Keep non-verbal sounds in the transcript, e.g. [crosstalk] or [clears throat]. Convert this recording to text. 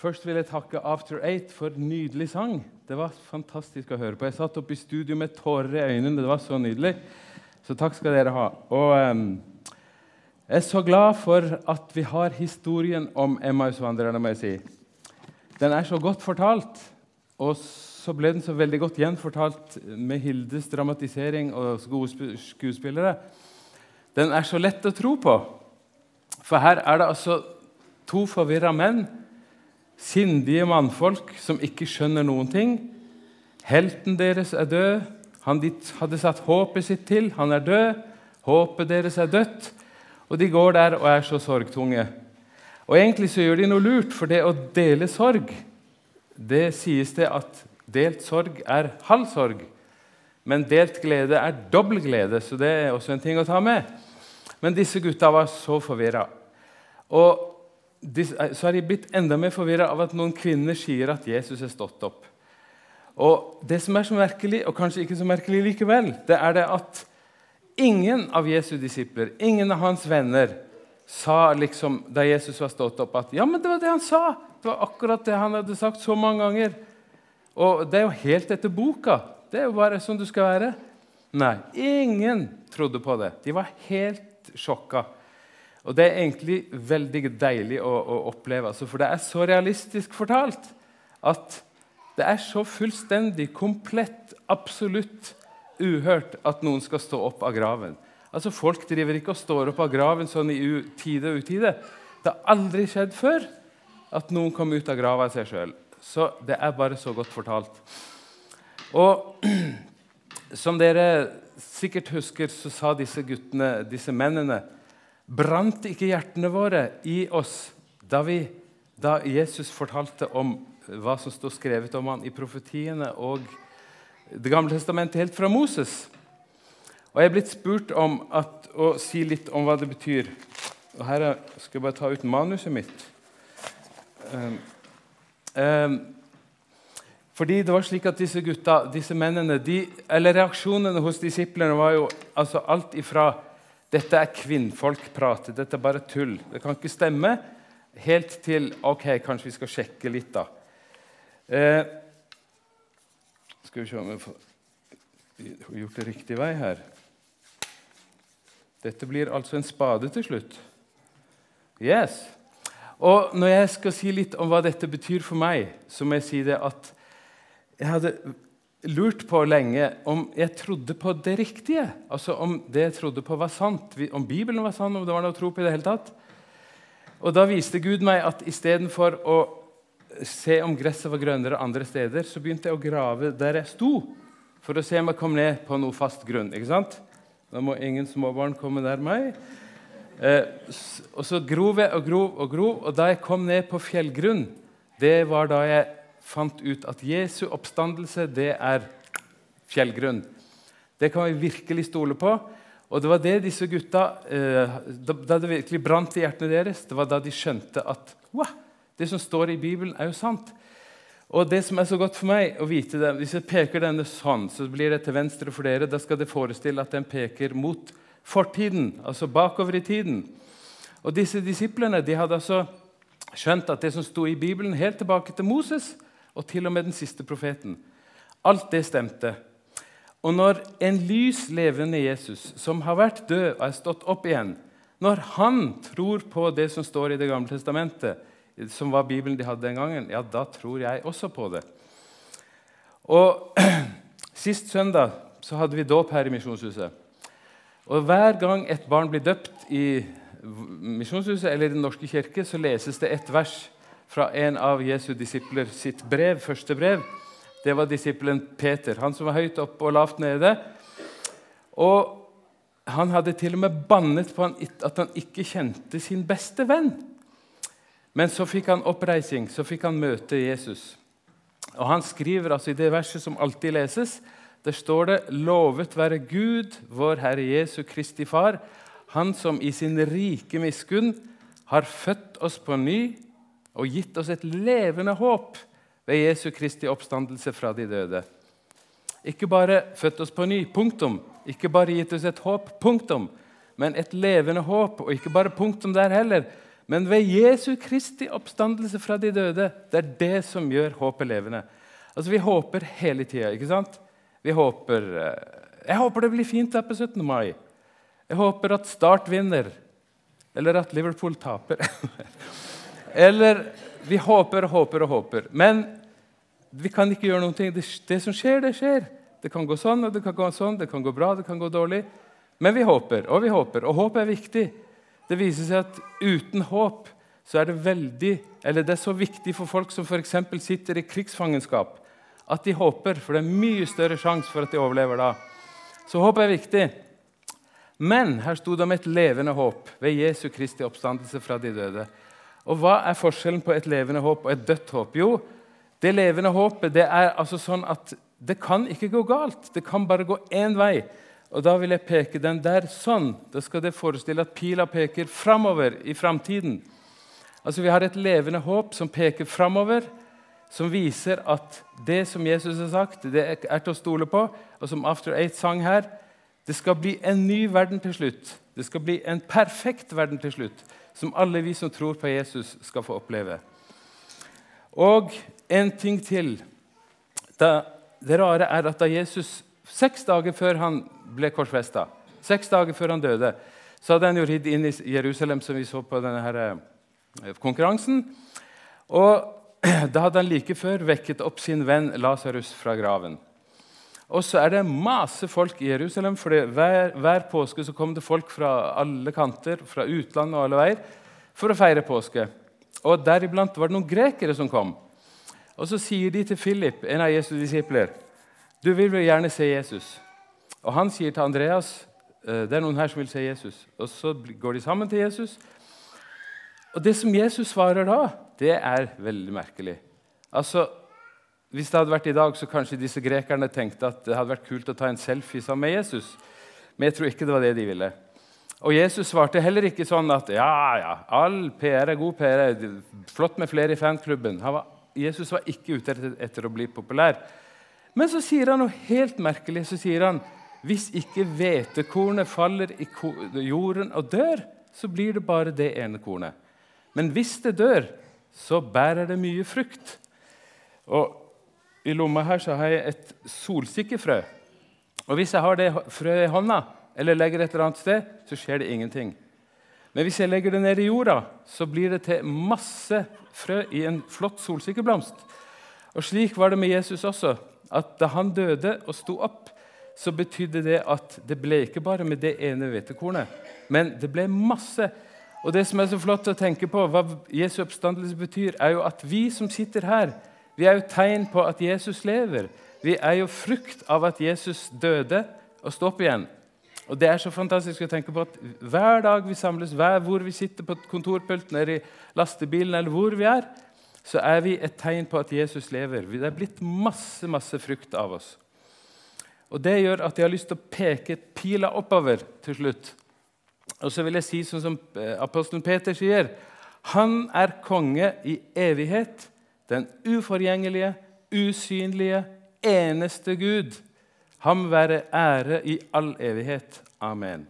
Først vil jeg takke After Eight for nydelig sang. Det var fantastisk å høre på. Jeg satt oppe i studio med tårer i øynene. Det var så nydelig. Så takk skal dere ha. Og um, jeg er så glad for at vi har historien om Emmausvandrerne, må jeg si. Den er så godt fortalt, og så ble den så veldig godt gjenfortalt med Hildes dramatisering og gode skuespillere. Den er så lett å tro på. For her er det altså to forvirra menn Sindige mannfolk som ikke skjønner noen ting. Helten deres er død. Han de hadde satt håpet sitt til, han er død. Håpet deres er dødt. Og de går der og er så sorgtunge. Og Egentlig så gjør de noe lurt, for det å dele sorg Det sies det at delt sorg er halv sorg. Men delt glede er dobbel glede, så det er også en ting å ta med. Men disse gutta var så forvirra. Og så har de blitt enda mer forvirra av at noen kvinner sier at Jesus er stått opp. Og Det som er så merkelig, og kanskje ikke så merkelig likevel, det er det at ingen av Jesu disipler, ingen av hans venner, sa liksom, da Jesus var stått opp, at ja, men det var det han sa. Det var akkurat det han hadde sagt så mange ganger. Og det er jo helt etter boka. Det er jo bare som du skal være. Nei, ingen trodde på det. De var helt sjokka. Og Det er egentlig veldig deilig å, å oppleve, altså, for det er så realistisk fortalt at det er så fullstendig, komplett, absolutt uhørt at noen skal stå opp av graven. Altså, Folk driver ikke og står opp av graven sånn i tide og utide. Det har aldri skjedd før at noen kom ut av grava av seg sjøl. Så det er bare så godt fortalt. Og [clears throat] som dere sikkert husker, så sa disse guttene, disse mennene Brant ikke hjertene våre i oss da, vi, da Jesus fortalte om hva som står skrevet om han i profetiene og Det gamle testamentet helt fra Moses? Og Jeg er blitt spurt om at, å si litt om hva det betyr. Og Her skal jeg bare ta ut manuset mitt. Um, um, fordi det var slik at disse gutta, disse mennene, de, eller Reaksjonene hos disiplene var jo altså alt ifra dette er kvinnfolkprat. Dette er bare tull. Det kan ikke stemme. Helt til Ok, kanskje vi skal sjekke litt, da. Eh, skal vi se om vi får gjort det riktig vei her. Dette blir altså en spade til slutt. Yes. Og når jeg skal si litt om hva dette betyr for meg, så må jeg si det at jeg hadde lurt på lenge om jeg trodde på det riktige. Altså Om det jeg trodde på, var sant. Om Bibelen var sann, om det var noe å tro på i det hele tatt. Og Da viste Gud meg at istedenfor å se om gresset var grønnere andre steder, så begynte jeg å grave der jeg sto, for å se om jeg kom ned på noe fast grunn. ikke sant? Da må ingen småbarn komme nær meg. Eh, og så grov jeg og grov og grov, og da jeg kom ned på fjellgrunn, det var da jeg fant ut at Jesu oppstandelse det er fjellgrunn. Det kan vi virkelig stole på. Og det var det disse gutta eh, da, det virkelig brant i hjertene deres, det var da de skjønte at wow, det som står i Bibelen, er jo sant. Og det som er så godt for meg å vite det, Hvis jeg peker denne sånn, så blir det til venstre for dere. Da skal det forestille at den peker mot fortiden, altså bakover i tiden. Og disse disiplene de hadde altså skjønt at det som sto i Bibelen, helt tilbake til Moses, og til og med den siste profeten. Alt det stemte. Og når en lys, levende Jesus, som har vært død og er stått opp igjen, når han tror på det som står i Det gamle testamentet, som var Bibelen de hadde den gangen, ja, da tror jeg også på det. Og [clears throat] Sist søndag så hadde vi dåp her i Misjonshuset. Og Hver gang et barn blir døpt i Misjonshuset eller i Den norske kirke, så leses det et vers fra en av Jesu disipler sitt brev, første brev. Det var disippelen Peter, han som var høyt oppe og lavt nede. Og han hadde til og med bannet på at han ikke kjente sin beste venn. Men så fikk han oppreising, så fikk han møte Jesus. Og Han skriver altså i det verset som alltid leses, der står det:" Lovet være Gud, vår Herre Jesu Kristi Far, Han som i sin rike miskunn har født oss på ny og gitt oss et levende håp ved Jesu Kristi oppstandelse fra de døde. Ikke bare født oss på ny, punktum. Ikke bare gitt oss et håp, punktum. Men et levende håp, og ikke bare punktum der heller, Men ved Jesu Kristi oppstandelse fra de døde, det er det som gjør håpet levende. Altså, Vi håper hele tida, ikke sant? Vi håper eh, Jeg håper det blir fint her på 17. mai. Jeg håper at Start vinner, eller at Liverpool taper. [laughs] eller Vi håper og håper og håper. Men vi kan ikke gjøre ting. Det, det, som skjer, det skjer. Det kan gå sånn, og det kan gå sånn, det kan gå bra, det kan gå dårlig. Men vi håper, og vi håper. Og håp er viktig. Det viser seg at uten håp så er det veldig, eller det er så viktig for folk som f.eks. sitter i krigsfangenskap, at de håper, for det er mye større sjanse for at de overlever da. Så håp er viktig. Men her sto det om et levende håp ved Jesu Kristi oppstandelse fra de døde. Og Hva er forskjellen på et levende håp og et dødt håp? Jo, det levende håpet det er altså sånn at det kan ikke gå galt. Det kan bare gå én vei. Og Da vil jeg peke den der sånn. Da skal det forestille at pila peker framover i framtiden. Altså, vi har et levende håp som peker framover, som viser at det som Jesus har sagt, det er til å stole på. Og som After Eight sang her, det skal bli en ny verden til slutt. Det skal bli en perfekt verden til slutt, som alle vi som tror på Jesus, skal få oppleve. Og en ting til. Det rare er at da Jesus, seks dager før han ble korsfesta, seks dager før han døde, så hadde han jo ridd inn i Jerusalem, som vi så på denne her, eh, konkurransen. Og [clears throat] da hadde han like før vekket opp sin venn Lasarus fra graven. Og så er det masse folk i Jerusalem, for hver, hver, påske så kom det folk fra alle kanter, fra utlandet og alle veier, for å feire påske. Og Deriblant var det noen grekere som kom. Og Så sier de til Philip, en av Jesu disipler, du vil vel gjerne se Jesus. Og Han sier til Andreas «Eh, det er noen her som vil se Jesus. Og Så går de sammen til Jesus. Og Det som Jesus svarer da, det er veldig merkelig. Altså, Hvis det hadde vært i dag, så kanskje disse grekerne tenkte at det hadde vært kult å ta en selfie sammen med Jesus. Men jeg tror ikke det var det de ville. Og Jesus svarte heller ikke sånn at ja, ja, all PR er god PR. Flott med flere i fanklubben. Var, Jesus var ikke ute etter, etter å bli populær. Men så sier han noe helt merkelig. Så sier han hvis ikke hvetekornet faller i jorden og dør, så blir det bare det ene kornet. Men hvis det dør, så bærer det mye frukt. Og I lomma her så har jeg et solsikkefrø. Og Hvis jeg har det frøet i hånda eller legger det et eller annet sted, så skjer det ingenting. Men hvis jeg legger det ned i jorda, så blir det til masse frø i en flott solsikkeblomst. Og Slik var det med Jesus også. at Da han døde og sto opp, så betydde det at det ble ikke bare med det ene hvetekornet, men det ble masse. Og det som er så flott å tenke på, Hva Jesu oppstandelse betyr, er jo at vi som sitter her, vi er jo tegn på at Jesus lever. Vi er jo frukt av at Jesus døde og sto opp igjen. Og Det er så fantastisk å tenke på at hver dag vi samles, hver hvor vi sitter på kontorpulten, eller i lastebilen, eller hvor vi er, så er vi et tegn på at Jesus lever. Det er blitt masse, masse frukt av oss. Og Det gjør at jeg har lyst til å peke pila oppover til slutt. Og så vil jeg si sånn som eh, apostelen Peter sier Han er konge i evighet, den uforgjengelige, usynlige, eneste Gud. Ham være ære i all evighet. Amen.